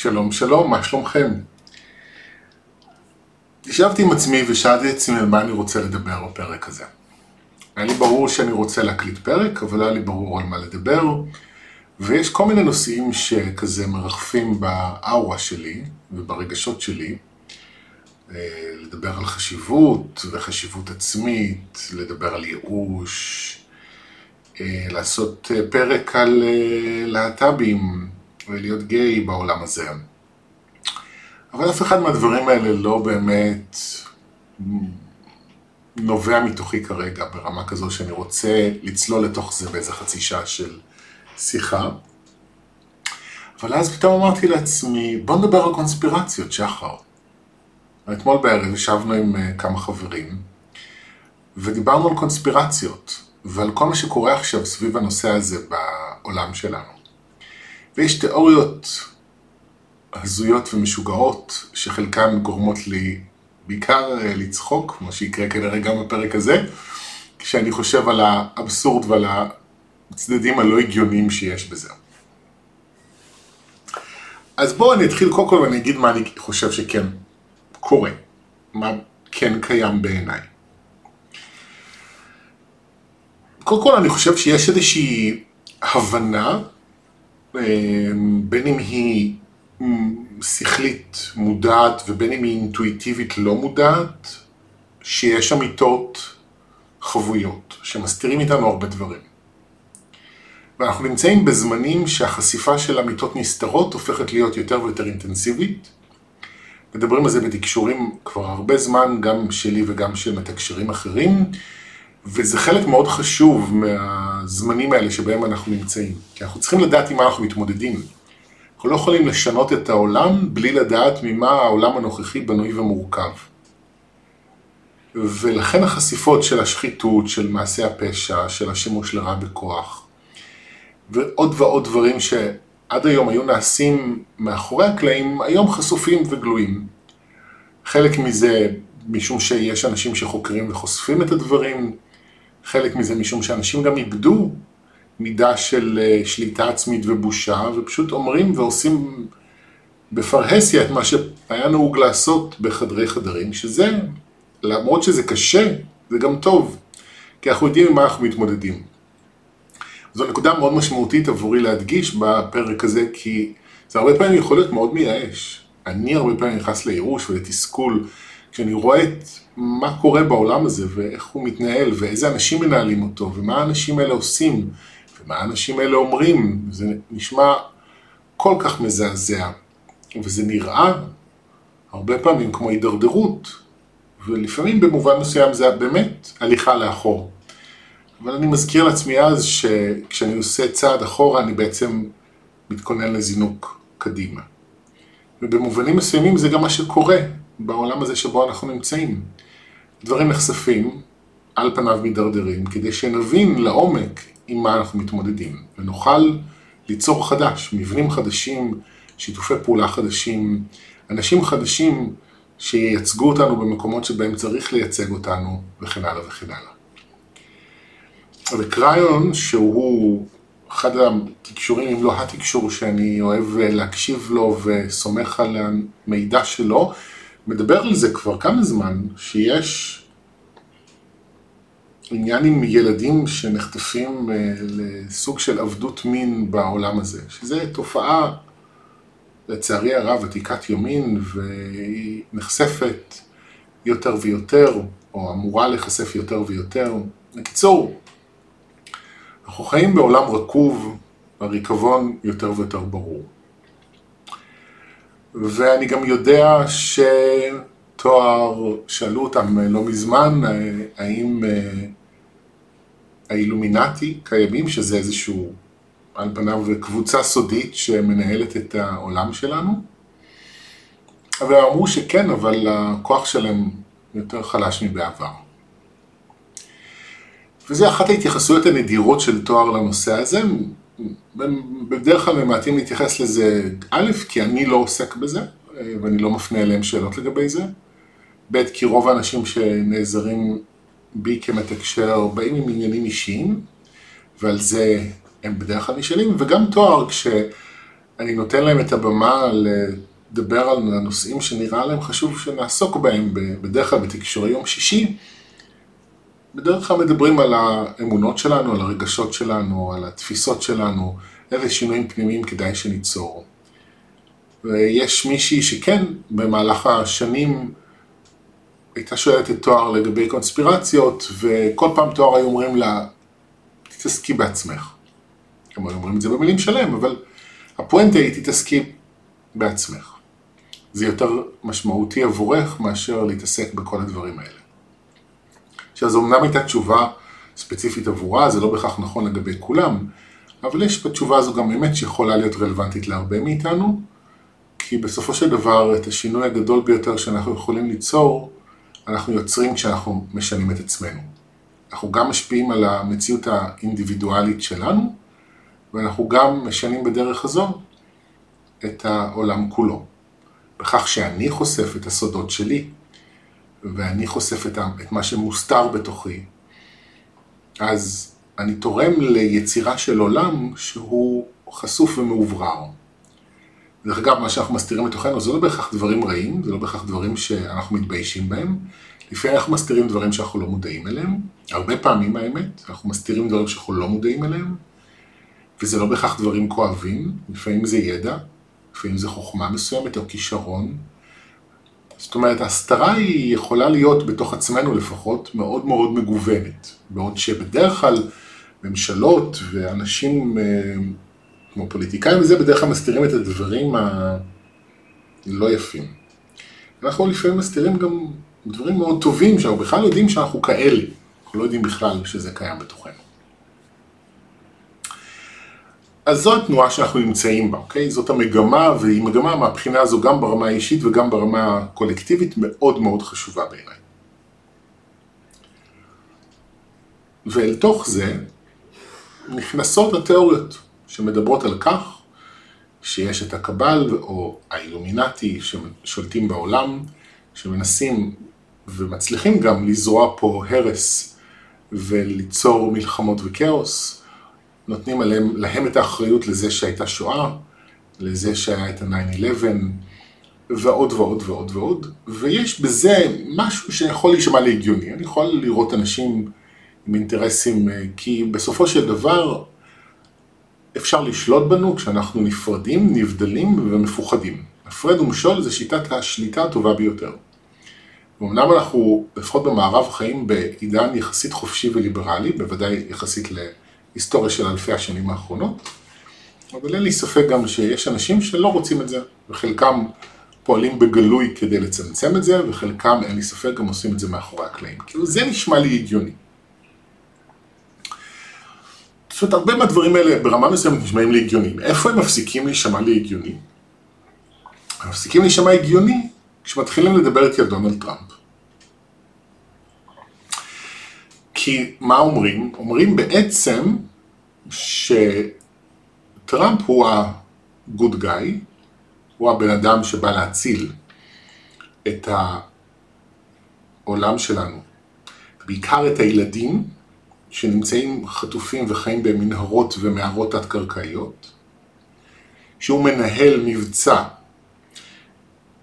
שלום שלום, מה שלומכם? ישבתי עם עצמי ושאלתי את עצמי על מה אני רוצה לדבר בפרק הזה. היה לי ברור שאני רוצה להקליט פרק, אבל היה לי ברור על מה לדבר, ויש כל מיני נושאים שכזה מרחפים באאורה שלי וברגשות שלי. אה, לדבר על חשיבות וחשיבות עצמית, לדבר על ייאוש, אה, לעשות אה, פרק על להט"בים ולהיות גיי בעולם הזה. אבל אף אחד מהדברים האלה לא באמת נובע מתוכי כרגע ברמה כזו שאני רוצה לצלול לתוך זה באיזה חצי שעה של שיחה. אבל אז פתאום אמרתי לעצמי, בוא נדבר על קונספירציות, שחר. אתמול בערב ישבנו עם אה, כמה חברים ודיברנו על קונספירציות ועל כל מה שקורה עכשיו סביב הנושא הזה בעולם שלנו. ויש תיאוריות הזויות ומשוגעות שחלקן גורמות לי בעיקר אה, לצחוק, כמו שיקרה כנראה גם בפרק הזה, כשאני חושב על האבסורד ועל הצדדים הלא הגיוניים שיש בזה. אז בואו אני אתחיל קודם כל ואני אגיד מה אני חושב שכן קורה, מה כן קיים בעיניי. קודם כל אני חושב שיש איזושהי הבנה, בין אם היא שכלית מודעת ובין אם היא אינטואיטיבית לא מודעת, שיש אמיתות חבויות, שמסתירים איתנו הרבה דברים. ואנחנו נמצאים בזמנים שהחשיפה של אמיתות נסתרות הופכת להיות יותר ויותר אינטנסיבית, מדברים על זה בתקשורים כבר הרבה זמן, גם שלי וגם של מתקשרים אחרים, וזה חלק מאוד חשוב מהזמנים האלה שבהם אנחנו נמצאים. כי אנחנו צריכים לדעת עם מה אנחנו מתמודדים. אנחנו לא יכולים לשנות את העולם בלי לדעת ממה העולם הנוכחי בנוי ומורכב. ולכן החשיפות של השחיתות, של מעשי הפשע, של השימוש לרע בכוח, ועוד ועוד דברים ש... עד היום היו נעשים מאחורי הקלעים, היום חשופים וגלויים. חלק מזה משום שיש אנשים שחוקרים וחושפים את הדברים, חלק מזה משום שאנשים גם איבדו מידה של אה, שליטה עצמית ובושה, ופשוט אומרים ועושים בפרהסיה את מה שהיה נהוג לעשות בחדרי חדרים, שזה, למרות שזה קשה, זה גם טוב, כי אנחנו יודעים עם מה אנחנו מתמודדים. זו נקודה מאוד משמעותית עבורי להדגיש בפרק הזה, כי זה הרבה פעמים יכול להיות מאוד מייאש. אני הרבה פעמים נכנס לייאוש ולתסכול, כשאני רואה את מה קורה בעולם הזה, ואיך הוא מתנהל, ואיזה אנשים מנהלים אותו, ומה האנשים האלה עושים, ומה האנשים האלה אומרים. זה נשמע כל כך מזעזע, וזה נראה הרבה פעמים כמו הידרדרות, ולפעמים במובן מסוים זה באמת הליכה לאחור. אבל אני מזכיר לעצמי אז שכשאני עושה צעד אחורה אני בעצם מתכונן לזינוק קדימה. ובמובנים מסוימים זה גם מה שקורה בעולם הזה שבו אנחנו נמצאים. דברים נחשפים, על פניו מידרדרים, כדי שנבין לעומק עם מה אנחנו מתמודדים, ונוכל ליצור חדש, מבנים חדשים, שיתופי פעולה חדשים, אנשים חדשים שייצגו אותנו במקומות שבהם צריך לייצג אותנו, וכן הלאה וכן הלאה. וקריון, שהוא אחד התקשורים, אם לא התקשור שאני אוהב להקשיב לו וסומך על המידע שלו, מדבר על זה כבר כמה זמן, שיש עניין עם ילדים שנחטפים אה, לסוג של עבדות מין בעולם הזה, שזה תופעה, לצערי הרב, עתיקת יומין, והיא נחשפת יותר ויותר, או אמורה להיחשף יותר ויותר. בקיצור, אנחנו חיים בעולם רקוב, הריקבון יותר ויותר ברור. ואני גם יודע שתואר, שאלו אותם לא מזמן, האם אה, האילומינטי קיימים, שזה איזשהו, על פניו, קבוצה סודית שמנהלת את העולם שלנו. אבל אמרו שכן, אבל הכוח שלהם יותר חלש מבעבר. וזה אחת ההתייחסויות הנדירות של תואר לנושא הזה. בדרך כלל ממעטים להתייחס לזה, א', כי אני לא עוסק בזה, ואני לא מפנה אליהם שאלות לגבי זה, ב', כי רוב האנשים שנעזרים בי כמתקשר באים עם עניינים אישיים, ועל זה הם בדרך כלל נשאלים, וגם תואר, אני נותן להם את הבמה לדבר על הנושאים שנראה להם חשוב שנעסוק בהם, בדרך כלל בתקשורי יום שישי. בדרך כלל מדברים על האמונות שלנו, על הרגשות שלנו, על התפיסות שלנו, איזה שינויים פנימיים כדאי שניצור. ויש מישהי שכן, במהלך השנים הייתה שואלת את תואר לגבי קונספירציות, וכל פעם תואר היו אומרים לה, תתעסקי בעצמך. הם אומרים את זה במילים שלהם, אבל הפואנטה היא תתעסקי בעצמך. זה יותר משמעותי עבורך מאשר להתעסק בכל הדברים האלה. עכשיו, זו אמנם הייתה תשובה ספציפית עבורה, זה לא בהכרח נכון לגבי כולם, אבל יש בתשובה הזו גם אמת שיכולה להיות רלוונטית להרבה מאיתנו, כי בסופו של דבר את השינוי הגדול ביותר שאנחנו יכולים ליצור, אנחנו יוצרים כשאנחנו משנים את עצמנו. אנחנו גם משפיעים על המציאות האינדיבידואלית שלנו, ואנחנו גם משנים בדרך הזו את העולם כולו. בכך שאני חושף את הסודות שלי, ואני חושף את, את מה שמוסתר בתוכי, אז אני תורם ליצירה של עולם שהוא חשוף ומאוברר. דרך אגב, מה שאנחנו מסתירים בתוכנו זה לא בהכרח דברים רעים, זה לא בהכרח דברים שאנחנו מתביישים בהם. לפעמים אנחנו מסתירים דברים שאנחנו לא מודעים אליהם, הרבה פעמים האמת, אנחנו מסתירים דברים שאנחנו לא מודעים אליהם, וזה לא בהכרח דברים כואבים, לפעמים זה ידע, לפעמים זה חוכמה מסוימת או כישרון. זאת אומרת, ההסתרה היא יכולה להיות בתוך עצמנו לפחות מאוד מאוד מגוונת, בעוד שבדרך כלל ממשלות ואנשים אה, כמו פוליטיקאים וזה בדרך כלל מסתירים את הדברים הלא יפים. אנחנו לפעמים מסתירים גם דברים מאוד טובים שאנחנו בכלל יודעים שאנחנו כאלה, אנחנו לא יודעים בכלל שזה קיים בתוכנו. אז זו התנועה שאנחנו נמצאים בה, אוקיי? זאת המגמה, והיא מגמה מהבחינה הזו גם ברמה האישית וגם ברמה הקולקטיבית מאוד מאוד חשובה בעיניי. ואל תוך זה נכנסות התיאוריות שמדברות על כך שיש את הקבל או האילומינטי ששולטים בעולם, שמנסים ומצליחים גם לזרוע פה הרס וליצור מלחמות וכאוס, נותנים עליהם, להם את האחריות לזה שהייתה שואה, לזה שהיה את ה-9-11 ועוד ועוד ועוד ועוד, ויש בזה משהו שיכול להישמע להגיוני, אני יכול לראות אנשים עם אינטרסים, אה, כי בסופו של דבר אפשר לשלוט בנו כשאנחנו נפרדים, נבדלים ומפוחדים. הפרד ומשול זה שיטת השליטה הטובה ביותר. אמנם אנחנו, לפחות במערב, חיים בעידן יחסית חופשי וליברלי, בוודאי יחסית להיסטוריה של אלפי השנים האחרונות, אבל אין לי ספק גם שיש אנשים שלא רוצים את זה, וחלקם פועלים בגלוי כדי לצמצם את זה, וחלקם, אין לי ספק, גם עושים את זה מאחורי הקלעים. כאילו זה נשמע לי הגיוני. זאת אומרת, הרבה מהדברים האלה ברמה מסוימת נשמעים לי הגיוניים. איפה הם מפסיקים להישמע לי הגיוני? הם מפסיקים להישמע הגיוני כשמתחילים לדבר איתי על דונלד טראמפ. כי מה אומרים? אומרים בעצם שטראמפ הוא ה-good guy, הוא הבן אדם שבא להציל את העולם שלנו, בעיקר את הילדים שנמצאים חטופים וחיים במנהרות ומערות תת-קרקעיות, שהוא מנהל מבצע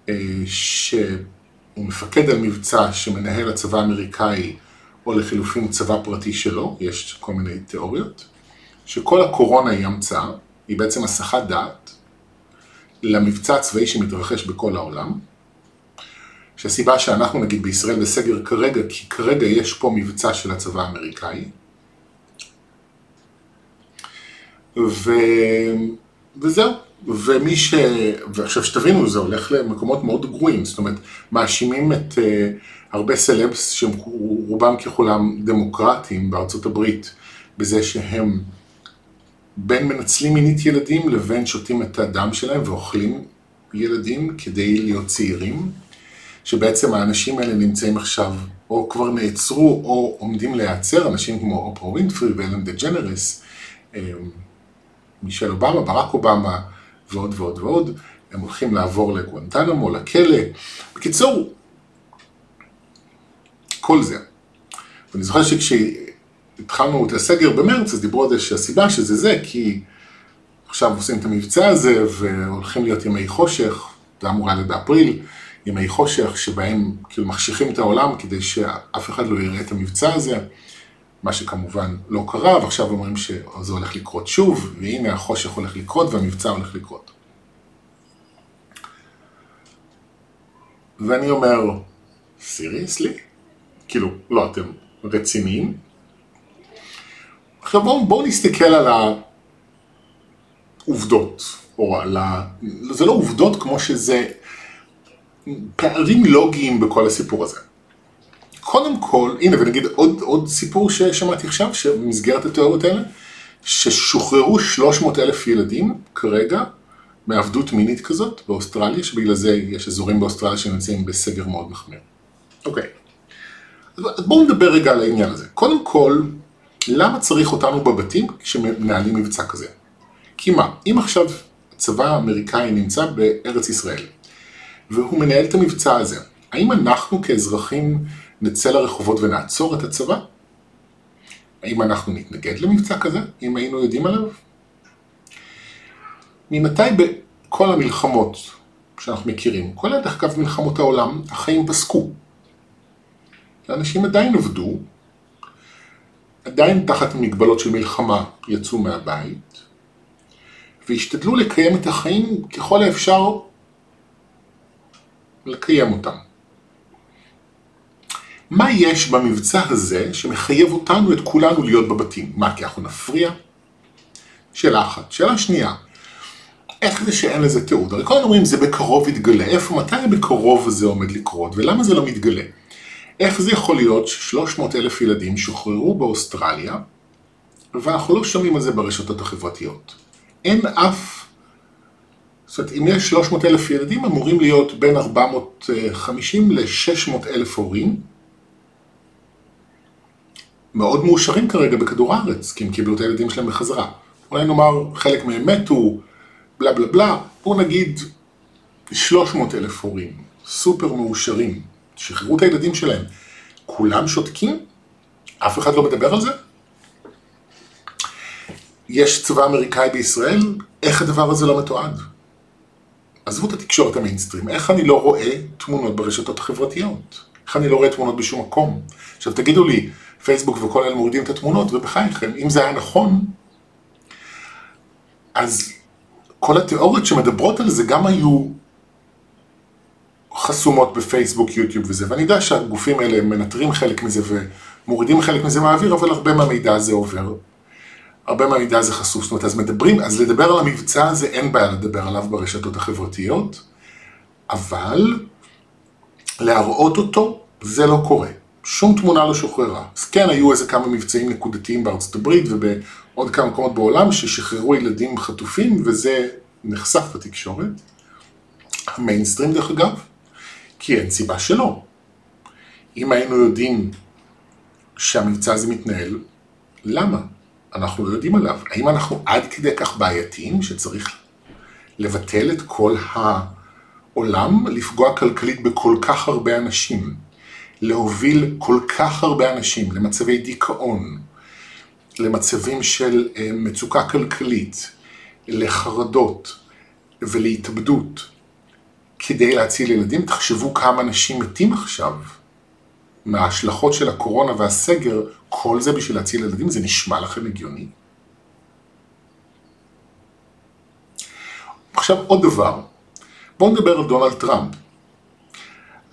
אה, שהוא מפקד על מבצע שמנהל הצבא האמריקאי או לחילופין צבא פרטי שלו, יש כל מיני תיאוריות, שכל הקורונה היא המצאה, היא בעצם הסחת דעת למבצע הצבאי שמתרחש בכל העולם, שהסיבה שאנחנו נגיד בישראל בסגר כרגע, כי כרגע יש פה מבצע של הצבא האמריקאי, ו... וזהו, ומי ש... ועכשיו שתבינו, זה הולך למקומות מאוד גרועים, זאת אומרת, מאשימים את uh, הרבה סלבס שהם רובם ככולם דמוקרטים בארצות הברית, בזה שהם בין מנצלים מינית ילדים לבין שותים את הדם שלהם ואוכלים ילדים כדי להיות צעירים, שבעצם האנשים האלה נמצאים עכשיו, או כבר נעצרו, או עומדים להיעצר, אנשים כמו אופרה ווינפרי ואלן דה ג'נרס, אה, מישל אובמה, ברק אובמה ועוד ועוד ועוד, הם הולכים לעבור לגואנטנמו, לכלא. בקיצור, כל זה. ואני זוכר שכשהתחלנו את הסגר במרץ, אז דיברו על זה שהסיבה שזה זה, כי עכשיו עושים את המבצע הזה והולכים להיות ימי חושך, זה אמור להיות באפריל, ימי חושך שבהם כאילו מחשיכים את העולם כדי שאף אחד לא יראה את המבצע הזה, מה שכמובן לא קרה, ועכשיו אומרים שזה הולך לקרות שוב, והנה החושך הולך לקרות והמבצע הולך לקרות. ואני אומר, סיריוסלי? כאילו, לא, אתם רציניים? עכשיו בואו בוא נסתכל על העובדות, או על ה... זה לא עובדות כמו שזה פערים לוגיים בכל הסיפור הזה. קודם כל, הנה ונגיד עוד, עוד סיפור ששמעתי עכשיו, שבמסגרת התיאוריות האלה, ששוחררו 300 אלף ילדים כרגע מעבדות מינית כזאת באוסטרליה, שבגלל זה יש אזורים באוסטרליה שנמצאים בסגר מאוד מחמיר. אוקיי, אז בואו נדבר רגע על העניין הזה. קודם כל, למה צריך אותנו בבתים כשמנהלים מבצע כזה? כי מה, אם עכשיו הצבא האמריקאי נמצא בארץ ישראל, והוא מנהל את המבצע הזה, האם אנחנו כאזרחים נצא לרחובות ונעצור את הצבא? האם אנחנו נתנגד למבצע כזה, אם היינו יודעים עליו? ממתי בכל המלחמות שאנחנו מכירים, כולל דרך אגב מלחמות העולם, החיים פסקו. אנשים עדיין עבדו, עדיין תחת מגבלות של מלחמה יצאו מהבית, והשתדלו לקיים את החיים ככל האפשר לקיים אותם. מה יש במבצע הזה שמחייב אותנו, את כולנו, להיות בבתים? מה, כי אנחנו נפריע? שאלה אחת. שאלה שנייה, איך זה שאין לזה תיעוד? הרי כל אומרים זה בקרוב יתגלה, איפה, מתי בקרוב זה עומד לקרות, ולמה זה לא מתגלה? איך זה יכול להיות ש-300 אלף ילדים שוחררו באוסטרליה, ואנחנו לא שומעים על זה ברשתות החברתיות? אין אף... זאת אומרת, אם יש 300 אלף ילדים, אמורים להיות בין 450 ל-600 אלף הורים, מאוד מאושרים כרגע בכדור הארץ, כי הם קיבלו את הילדים שלהם בחזרה. אולי נאמר, חלק מהם מתו, בלה בלה בלה, בואו נגיד 300 אלף הורים, סופר מאושרים, שחררו את הילדים שלהם. כולם שותקים? אף אחד לא מדבר על זה? יש צבא אמריקאי בישראל? איך הדבר הזה לא מתועד? עזבו את התקשורת המיינסטרים, איך אני לא רואה תמונות ברשתות החברתיות? איך אני לא רואה תמונות בשום מקום? עכשיו תגידו לי, פייסבוק וכל אלה מורידים את התמונות, ובחייכם, אם זה היה נכון, אז כל התיאוריות שמדברות על זה גם היו חסומות בפייסבוק, יוטיוב וזה, ואני יודע שהגופים האלה מנטרים חלק מזה ומורידים חלק מזה מהאוויר, אבל הרבה מהמידע הזה עובר. הרבה מהמידע הזה חשוף, זאת אומרת, אז מדברים, אז לדבר על המבצע הזה, אין בעיה לדבר עליו ברשתות החברתיות, אבל להראות אותו, זה לא קורה. שום תמונה לא שוחררה. אז כן, היו איזה כמה מבצעים נקודתיים בארצות הברית ובעוד כמה מקומות בעולם ששחררו ילדים חטופים, וזה נחשף בתקשורת. המיינסטרים דרך אגב, כי אין סיבה שלא. אם היינו יודעים שהמבצע הזה מתנהל, למה? אנחנו לא יודעים עליו. האם אנחנו עד כדי כך בעייתיים שצריך לבטל את כל העולם, לפגוע כלכלית בכל כך הרבה אנשים, להוביל כל כך הרבה אנשים למצבי דיכאון, למצבים של אה, מצוקה כלכלית, לחרדות ולהתאבדות, כדי להציל ילדים. תחשבו כמה אנשים מתים עכשיו מההשלכות של הקורונה והסגר, כל זה בשביל להציל ילדים, זה נשמע לכם הגיוני? עכשיו עוד דבר, בואו נדבר על דונלד טראמפ.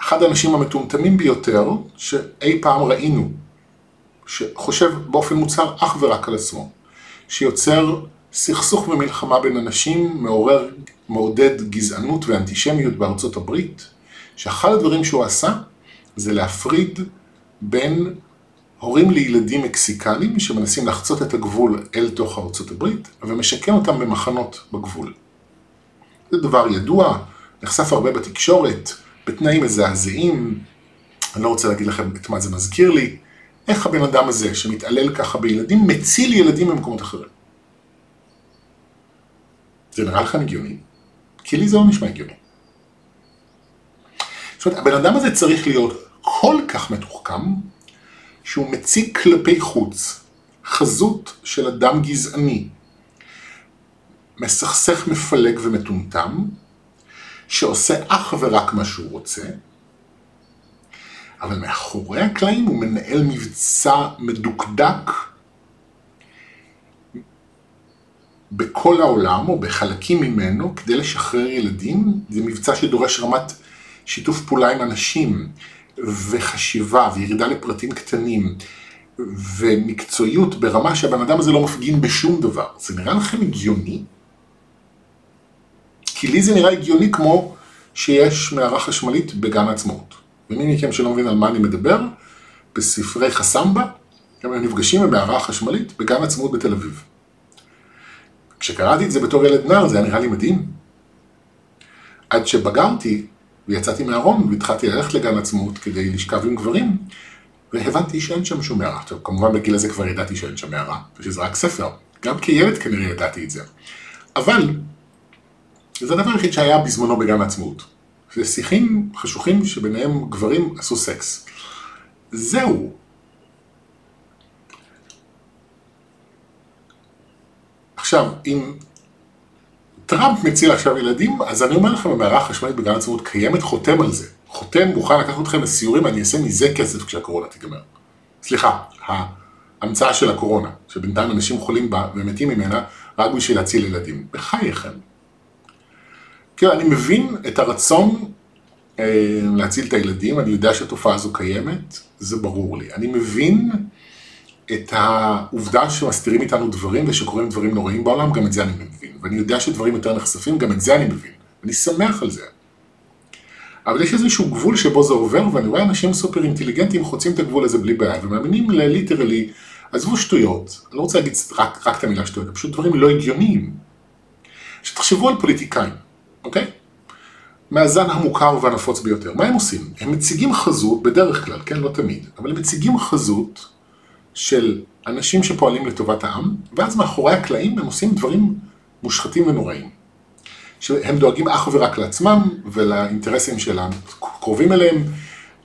אחד האנשים המטומטמים ביותר שאי פעם ראינו, שחושב באופן מוצהר אך ורק על עצמו, שיוצר סכסוך ומלחמה בין אנשים, מעורר, מעודד גזענות ואנטישמיות בארצות הברית, שאחד הדברים שהוא עשה זה להפריד בין הורים לילדים מקסיקנים שמנסים לחצות את הגבול אל תוך ארצות הברית ומשכן אותם במחנות בגבול. זה דבר ידוע, נחשף הרבה בתקשורת, בתנאים מזעזעים, אני לא רוצה להגיד לכם את מה זה מזכיר לי, איך הבן אדם הזה שמתעלל ככה בילדים מציל ילדים במקומות אחרים. זה נראה לכם הגיוני? כי לי זה לא נשמע הגיוני. זאת אומרת, הבן אדם הזה צריך להיות כל כך מתוחכם, שהוא מציג כלפי חוץ חזות של אדם גזעני, מסכסך, מפלג ומטומטם, שעושה אך ורק מה שהוא רוצה, אבל מאחורי הקלעים הוא מנהל מבצע מדוקדק בכל העולם או בחלקים ממנו כדי לשחרר ילדים. זה מבצע שדורש רמת שיתוף פעולה עם אנשים וחשיבה וירידה לפרטים קטנים ומקצועיות ברמה שהבן אדם הזה לא מפגין בשום דבר. זה נראה לכם הגיוני? כי לי זה נראה הגיוני כמו שיש מערה חשמלית בגן העצמאות. ומי מכם שלא מבין על מה אני מדבר, בספרי חסמבה, הם נפגשים במערה החשמלית בגן העצמאות בתל אביב. כשקראתי את זה בתור ילד נער זה היה נראה לי מדהים. עד שבגרתי ויצאתי מהארון והתחלתי ללכת לגן עצמאות כדי לשכב עם גברים, והבנתי שאין שם שום מערה. עכשיו, כמובן בגיל הזה כבר ידעתי שאין שם מערה, ושזה רק ספר. גם כילד כנראה ידעתי את זה. אבל, זה הדבר היחיד שהיה בזמנו בגן העצמאות. זה שיחים חשוכים שביניהם גברים עשו סקס. זהו. עכשיו, אם טראמפ מציל עכשיו ילדים, אז אני אומר לכם, המערה החשמלית בגן עצמאות קיימת, חותם על זה. חותם, מוכן לקחת אתכם לסיורים, אני אעשה מזה כסף כשהקורונה תיגמר. סליחה, ההמצאה של הקורונה, שבינתיים אנשים חולים בה ומתים ממנה רק בשביל להציל ילדים. בחייכם. כן, אני מבין את הרצון אה, להציל את הילדים, אני יודע שהתופעה הזו קיימת, זה ברור לי. אני מבין את העובדה שמסתירים איתנו דברים ושקורים דברים נוראים בעולם, גם את זה אני מבין. ואני יודע שדברים יותר נחשפים, גם את זה אני מבין. אני שמח על זה. אבל יש איזשהו גבול שבו זה עובר, ואני רואה אנשים סופר אינטליגנטים חוצים את הגבול הזה בלי בעיה, ומאמינים לליטרלי, עזבו שטויות, אני לא רוצה להגיד רק, רק את המילה שטויות, פשוט דברים לא הגיוניים. עכשיו תחשבו על פוליטיקאים, אוקיי? מהזן המוכר והנפוץ ביותר. מה הם עושים? הם מציגים חזות, בדרך כלל, כן, לא תמיד, אבל הם מציגים חזות של אנשים שפועלים לטובת העם, ואז מאחורי הקלעים הם עושים דברים מושחתים ונוראים. שהם דואגים אך ורק לעצמם ולאינטרסים של הקרובים אליהם,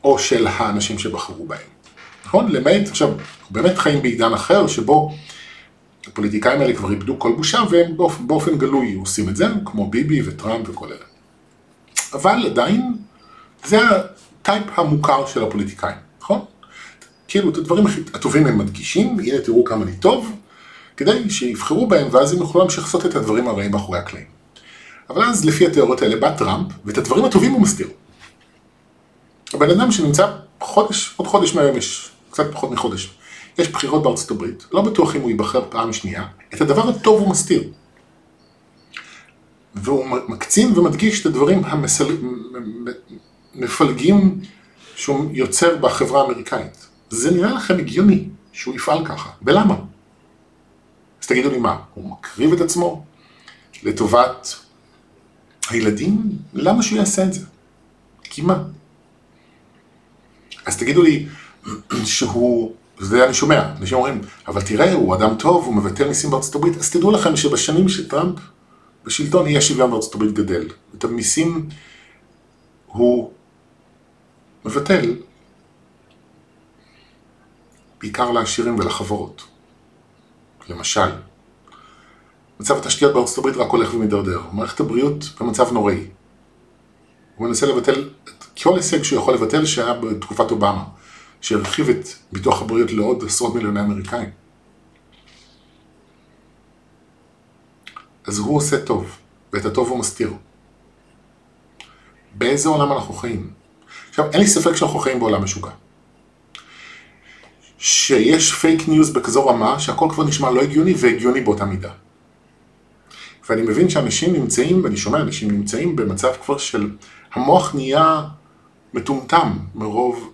או של האנשים שבחרו בהם. נכון? למעט, עכשיו, אנחנו באמת חיים בעידן אחר שבו הפוליטיקאים האלה כבר איבדו כל בושה והם באופן, באופן גלוי עושים את זה, כמו ביבי וטראמפ וכל אלה. אבל עדיין, זה הטייפ המוכר של הפוליטיקאים, נכון? כאילו את הדברים הטובים הם מדגישים, הנה תראו כמה אני טוב, כדי שיבחרו בהם ואז הם יוכלו להמשיך לעשות את הדברים הרעים מאחורי הקלעים. אבל אז לפי התיאוריות האלה בא טראמפ, ואת הדברים הטובים הוא מסתיר. הבן אדם שנמצא חודש, עוד חודש מהיום יש, קצת פחות מחודש, יש בחירות בארצות הברית, לא בטוח אם הוא ייבחר פעם שנייה, את הדבר הטוב הוא מסתיר. והוא מקצין ומדגיש את הדברים המפלגים שהוא יוצר בחברה האמריקאית. זה נראה לכם הגיוני שהוא יפעל ככה, ולמה? אז תגידו לי מה, הוא מקריב את עצמו לטובת הילדים? למה שהוא יעשה את זה? כי מה? אז תגידו לי שהוא, זה אני שומע, אנשים אומרים, אבל תראה, הוא אדם טוב, הוא מבטל מיסים בארצות הברית, אז תדעו לכם שבשנים שטראמפ בשלטון אי השוויון בארצות הברית גדל. את המיסים הוא מבטל בעיקר לעשירים ולחברות. למשל, מצב התשתיות בארצות הברית רק הולך ומתדרדר. מערכת הבריאות במצב נוראי. הוא מנסה לבטל את כל הישג שהוא יכול לבטל שהיה בתקופת אובמה, שהרחיב את ביטוח הבריאות לעוד עשרות מיליוני אמריקאים. אז הוא עושה טוב, ואת הטוב הוא מסתיר. באיזה עולם אנחנו חיים? עכשיו, אין לי ספק שאנחנו חיים בעולם משוגע. שיש פייק ניוז בכזו רמה שהכל כבר נשמע לא הגיוני והגיוני באותה מידה. ואני מבין שאנשים נמצאים, ואני שומע אנשים נמצאים במצב כבר של המוח נהיה מטומטם מרוב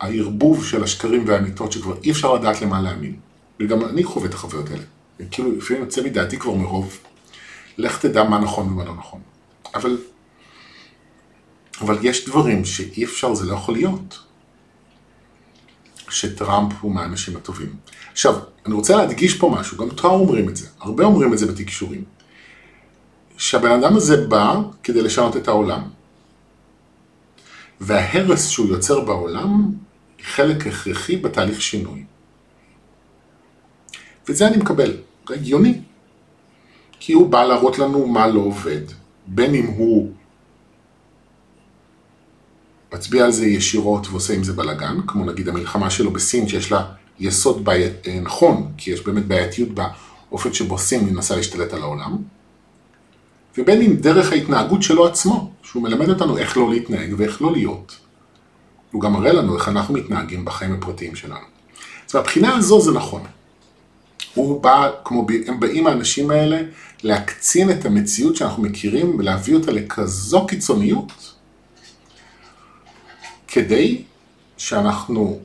הערבוב של השקרים והאמיתות שכבר אי אפשר לדעת למה להאמין. וגם אני חווה את החוויות האלה. כאילו לפעמים יוצא מדעתי כבר מרוב, לך תדע מה נכון ומה לא נכון. אבל, אבל יש דברים שאי אפשר, זה לא יכול להיות. שטראמפ הוא מהאנשים הטובים. עכשיו, אני רוצה להדגיש פה משהו, גם טראמפ אומרים את זה, הרבה אומרים את זה בתקשורים. שהבן אדם הזה בא כדי לשנות את העולם. וההרס שהוא יוצר בעולם היא חלק הכרחי בתהליך שינוי. וזה אני מקבל. זה הגיוני. כי הוא בא להראות לנו מה לא עובד. בין אם הוא מצביע על זה ישירות ועושה עם זה בלאגן, כמו נגיד המלחמה שלו בסין שיש לה יסוד בעיית, אה, נכון, כי יש באמת בעייתיות באופן שבו סין מנסה להשתלט על העולם, ובין אם דרך ההתנהגות שלו עצמו, שהוא מלמד אותנו איך לא להתנהג ואיך לא להיות. הוא גם מראה לנו איך אנחנו מתנהגים בחיים הפרטיים שלנו. אז מהבחינה הזו זה נכון. הוא בא, כמו הם באים האנשים האלה, להקצין את המציאות שאנחנו מכירים ולהביא אותה לכזו קיצוניות, כדי שאנחנו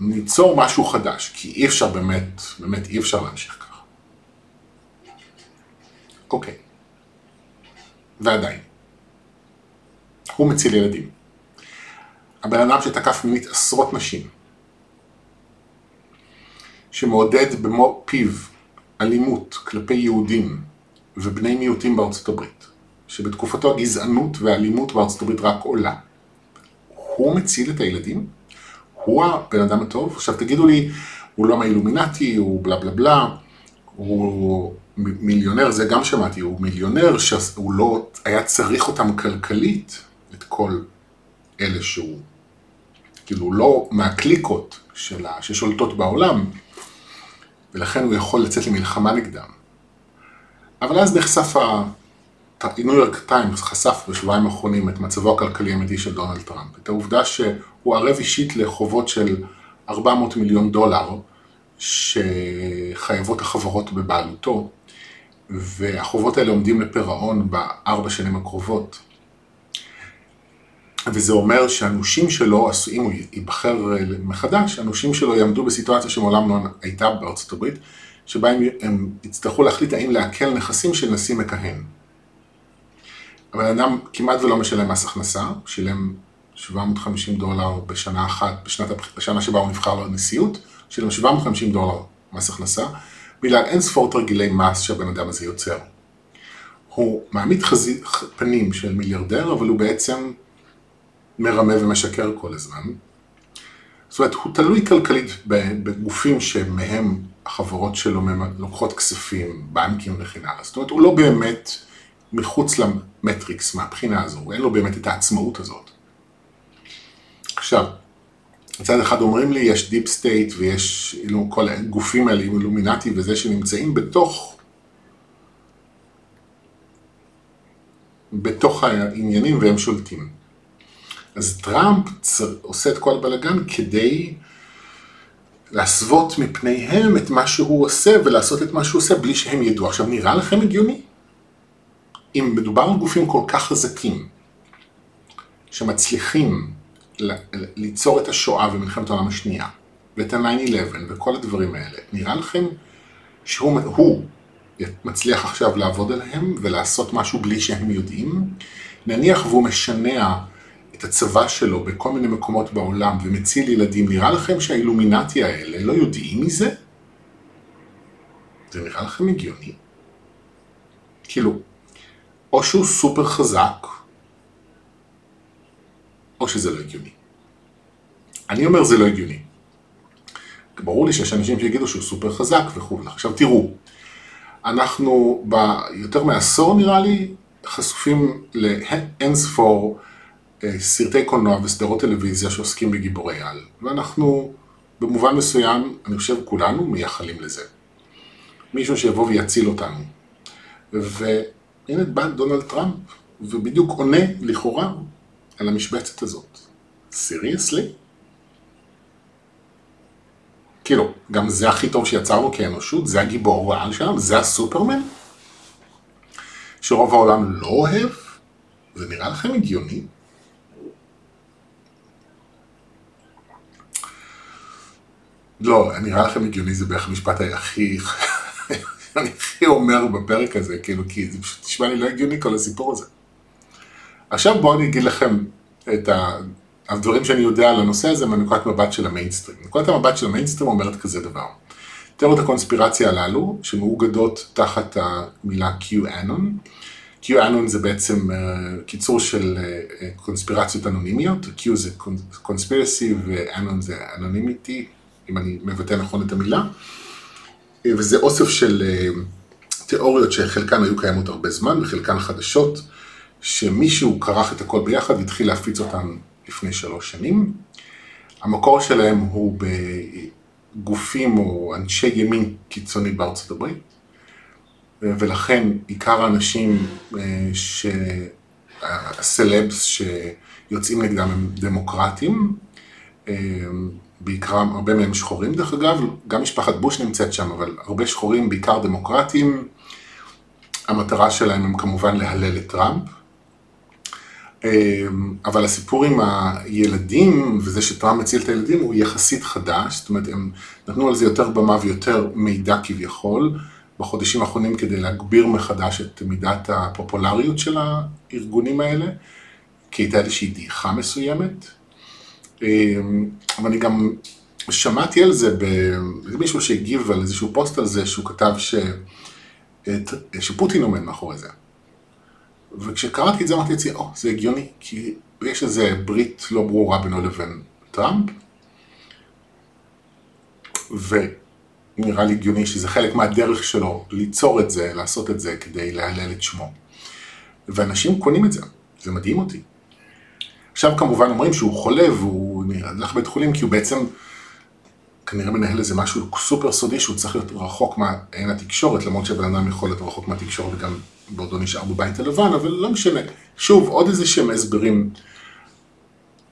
ניצור משהו חדש, כי אי אפשר באמת, באמת אי אפשר להמשיך ככה. אוקיי. ועדיין. הוא מציל ילדים. הבן אדם שתקף מינית עשרות נשים, שמעודד במו פיו אלימות כלפי יהודים ובני מיעוטים בארצות הברית, שבתקופתו הגזענות והאלימות בארצות הברית רק עולה. הוא מציל את הילדים? הוא הבן אדם הטוב? עכשיו תגידו לי, הוא לא מהאילומינטי, הוא בלה בלה בלה, הוא מיליונר, זה גם שמעתי, הוא מיליונר שהוא לא היה צריך אותם כלכלית, את כל אלה שהוא, כאילו לא מהקליקות שלה, ששולטות בעולם, ולכן הוא יכול לצאת למלחמה נגדם. אבל אז נחשף, ניו יורק טיימס חשף בשבועיים האחרונים את מצבו הכלכלי האמיתי של דונלד טראמפ. את העובדה שהוא ערב אישית לחובות של 400 מיליון דולר שחייבות החברות בבעלותו, והחובות האלה עומדים לפירעון בארבע שנים הקרובות. וזה אומר שהנושים שלו, אם הוא ייבחר מחדש, הנושים שלו יעמדו בסיטואציה שמעולם לא הייתה בארצות הברית, שבה הם, הם יצטרכו להחליט האם לעכל נכסים של נשיא מכהן. הבן אדם כמעט ולא משלם מס הכנסה, שילם 750 דולר בשנה אחת, בשנת, בשנה שבה הוא נבחר לנשיאות, שילם 750 דולר מס הכנסה, בגלל אין ספור תרגילי מס שהבן אדם הזה יוצר. הוא מעמיד חזית פנים של מיליארדר, אבל הוא בעצם מרמה ומשקר כל הזמן. זאת אומרת, הוא תלוי כלכלית בגופים שמהם החברות שלו לוקחות כספים, בנקים וכן הלאה. זאת אומרת, הוא לא באמת מחוץ למטריקס מהבחינה הזו, אין לו באמת את העצמאות הזאת. עכשיו, מצד אחד אומרים לי, יש deep state ויש אילו, כל הגופים האלה, אילומינטי וזה שנמצאים בתוך, בתוך העניינים והם שולטים. אז טראמפ עושה את כל הבלאגן כדי להסוות מפניהם את מה שהוא עושה ולעשות את מה שהוא עושה בלי שהם ידעו. עכשיו, נראה לכם הגיוני? אם מדובר על גופים כל כך חזקים, שמצליחים ליצור את השואה ומלחמת העולם השנייה, ואת ה-9-11 וכל הדברים האלה, נראה לכם שהוא הוא מצליח עכשיו לעבוד עליהם ולעשות משהו בלי שהם יודעים? נניח והוא משנע את הצבא שלו בכל מיני מקומות בעולם ומציל ילדים, נראה לכם שהאילומינטי האלה לא יודעים מזה? זה נראה לכם הגיוני? כאילו, או שהוא סופר חזק, או שזה לא הגיוני. אני אומר זה לא הגיוני. ברור לי שיש אנשים שיגידו שהוא סופר חזק וכו'. עכשיו תראו, אנחנו ביותר מעשור נראה לי חשופים לאין ספור סרטי קולנוע וסדרות טלוויזיה שעוסקים בגיבורי על, ואנחנו במובן מסוים, אני חושב כולנו מייחלים לזה. מישהו שיבוא ויציל אותנו. והנה בא דונלד טראמפ, ובדיוק עונה לכאורה על המשבצת הזאת. סיריוסלי? כאילו, גם זה הכי טוב שיצרנו כאנושות? זה הגיבור העל שלנו? זה הסופרמן? שרוב העולם לא אוהב? זה נראה לכם הגיוני? לא, נראה לכם הגיוני זה בערך המשפט הכי, אני הכי אומר בפרק הזה, כאילו, כי זה פשוט נשמע לי לא הגיוני כל הסיפור הזה. עכשיו בואו אני אגיד לכם את הדברים שאני יודע על הנושא הזה מנקודת מבט של המיינסטרים. נקודת המבט של המיינסטרים אומרת כזה דבר. תיאוריות הקונספירציה הללו, שמאוגדות תחת המילה QAnon, QAnon זה בעצם uh, קיצור של uh, קונספירציות אנונימיות, Q זה קונספירסי ו-Anon זה אנונימיטי, אם אני מבטא נכון את המילה, וזה אוסף של תיאוריות שחלקן היו קיימות הרבה זמן וחלקן חדשות, שמישהו כרך את הכל ביחד והתחיל להפיץ אותן לפני שלוש שנים. המקור שלהם הוא בגופים או אנשי ימין קיצוני בארצות הברית, ולכן עיקר האנשים, ש... הסלבס שיוצאים נגדם הם דמוקרטים, בעיקר הרבה מהם שחורים דרך אגב, גם משפחת בוש נמצאת שם, אבל הרבה שחורים, בעיקר דמוקרטים, המטרה שלהם הם כמובן להלל את טראמפ. אבל הסיפור עם הילדים וזה שטראמפ מציל את הילדים הוא יחסית חדש, זאת אומרת הם נתנו על זה יותר במה ויותר מידע כביכול בחודשים האחרונים כדי להגביר מחדש את מידת הפופולריות של הארגונים האלה, כי הייתה איזושהי דעיכה מסוימת. אמ, אבל אני גם שמעתי על זה, מישהו שהגיב על איזשהו פוסט על זה, שהוא כתב ש... שפוטין עומד מאחורי זה. וכשקראתי את זה אמרתי לעצמי, או, זה הגיוני, כי יש איזו ברית לא ברורה בינו לבין טראמפ, ונראה לי הגיוני שזה חלק מהדרך שלו ליצור את זה, לעשות את זה, כדי להלל את שמו. ואנשים קונים את זה, זה מדהים אותי. עכשיו כמובן אומרים שהוא חולה והוא הלך לבית חולים כי הוא בעצם כנראה מנהל איזה משהו סופר סודי שהוא צריך להיות רחוק מעין התקשורת, למרות שבן אדם יכול להיות רחוק מהתקשורת וגם בעודו נשאר בבית הלבן, אבל לא משנה. שוב, עוד איזה שהם הסברים.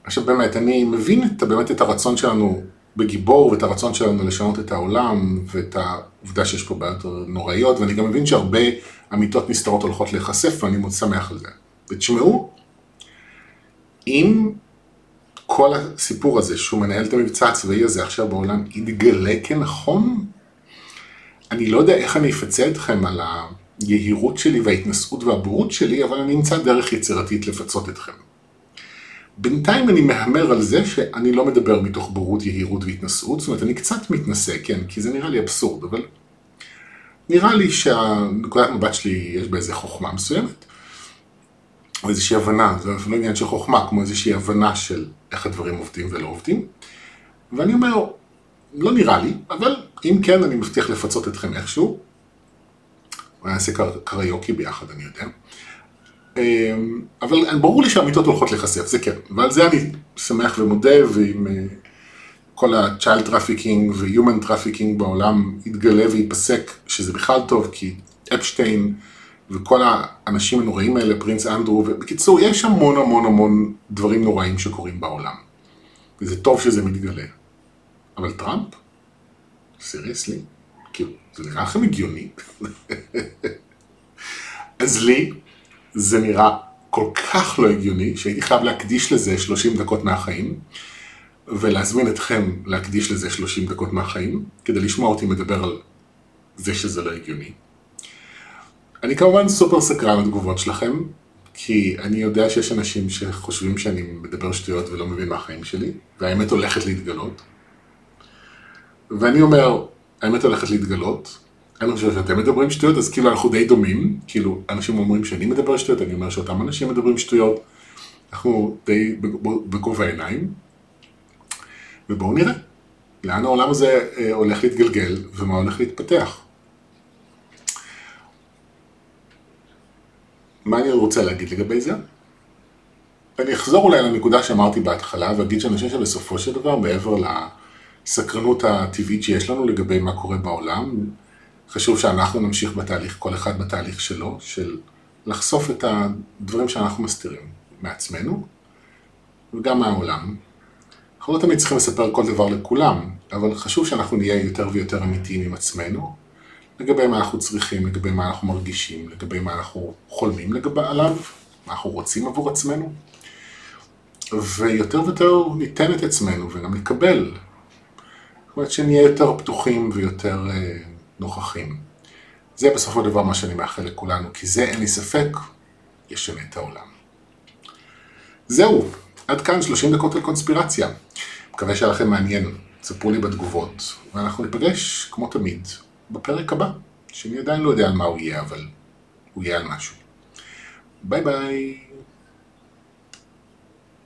עכשיו באמת, אני מבין את, באמת את הרצון שלנו בגיבור ואת הרצון שלנו לשנות את העולם ואת העובדה שיש פה בעיות נוראיות, ואני גם מבין שהרבה אמיתות נסתרות הולכות להיחשף ואני מאוד שמח על זה. ותשמעו, אם כל הסיפור הזה שהוא מנהל את המבצע הצבאי הזה עכשיו בעולם יתגלה כנכון, אני לא יודע איך אני אפצה אתכם על היהירות שלי וההתנשאות והבורות שלי, אבל אני אמצא דרך יצירתית לפצות אתכם. בינתיים אני מהמר על זה שאני לא מדבר מתוך בורות, יהירות והתנשאות, זאת אומרת אני קצת מתנשא, כן, כי זה נראה לי אבסורד, אבל נראה לי שהנקודת מבט שלי יש בה חוכמה מסוימת. או איזושהי הבנה, זה אפילו עניין של חוכמה, כמו איזושהי הבנה של איך הדברים עובדים ולא עובדים. ואני אומר, לא נראה לי, אבל אם כן, אני מבטיח לפצות אתכם איכשהו. אולי נעשה קריוקי ביחד, אני יודע. אמ, אבל ברור לי שהאמיתות הולכות להיחשף, זה כן. ועל זה אני שמח ומודה, ועם אה, כל ה-child trafficking ו-human trafficking בעולם יתגלה וייפסק, שזה בכלל טוב, כי אפשטיין... וכל האנשים הנוראים האלה, פרינס אנדרו, ובקיצור, יש המון המון המון דברים נוראים שקורים בעולם. וזה טוב שזה מתגלה. אבל טראמפ? סיריוסלי? כאילו, זה נראה לכם הגיוני? אז לי, זה נראה כל כך לא הגיוני, שהייתי חייב להקדיש לזה 30 דקות מהחיים, ולהזמין אתכם להקדיש לזה 30 דקות מהחיים, כדי לשמוע אותי מדבר על זה שזה לא הגיוני. אני כמובן סופר סקרן לתגובות שלכם, כי אני יודע שיש אנשים שחושבים שאני מדבר שטויות ולא מבין מה החיים שלי, והאמת הולכת להתגלות. ואני אומר, האמת הולכת להתגלות, אני חושב שאתם מדברים שטויות, אז כאילו אנחנו די דומים, כאילו אנשים אומרים שאני מדבר שטויות, אני אומר שאותם אנשים מדברים שטויות, אנחנו די בגובה העיניים, ובואו נראה לאן העולם הזה אה, הולך להתגלגל ומה הולך להתפתח. מה אני רוצה להגיד לגבי זה? אני אחזור אולי לנקודה שאמרתי בהתחלה ואגיד שאני חושב שבסופו של דבר, מעבר לסקרנות הטבעית שיש לנו לגבי מה קורה בעולם, חשוב שאנחנו נמשיך בתהליך, כל אחד בתהליך שלו, של לחשוף את הדברים שאנחנו מסתירים מעצמנו וגם מהעולם. אנחנו לא תמיד צריכים לספר כל דבר לכולם, אבל חשוב שאנחנו נהיה יותר ויותר אמיתיים עם עצמנו, לגבי מה אנחנו צריכים, לגבי מה אנחנו מרגישים, לגבי מה אנחנו חולמים לגבי עליו, מה אנחנו רוצים עבור עצמנו, ויותר ויותר ניתן את עצמנו וגם נקבל. זאת אומרת שנהיה יותר פתוחים ויותר אה, נוכחים. זה בסופו של דבר מה שאני מאחל לכולנו, כי זה, אין לי ספק, ישנה את העולם. זהו, עד כאן 30 דקות על קונספירציה. מקווה שהיה לכם מעניין, תספרו לי בתגובות, ואנחנו ניפגש, כמו תמיד, בפרק הבא, שאני עדיין לא יודע על מה הוא יהיה, אבל הוא יהיה על משהו. ביי ביי.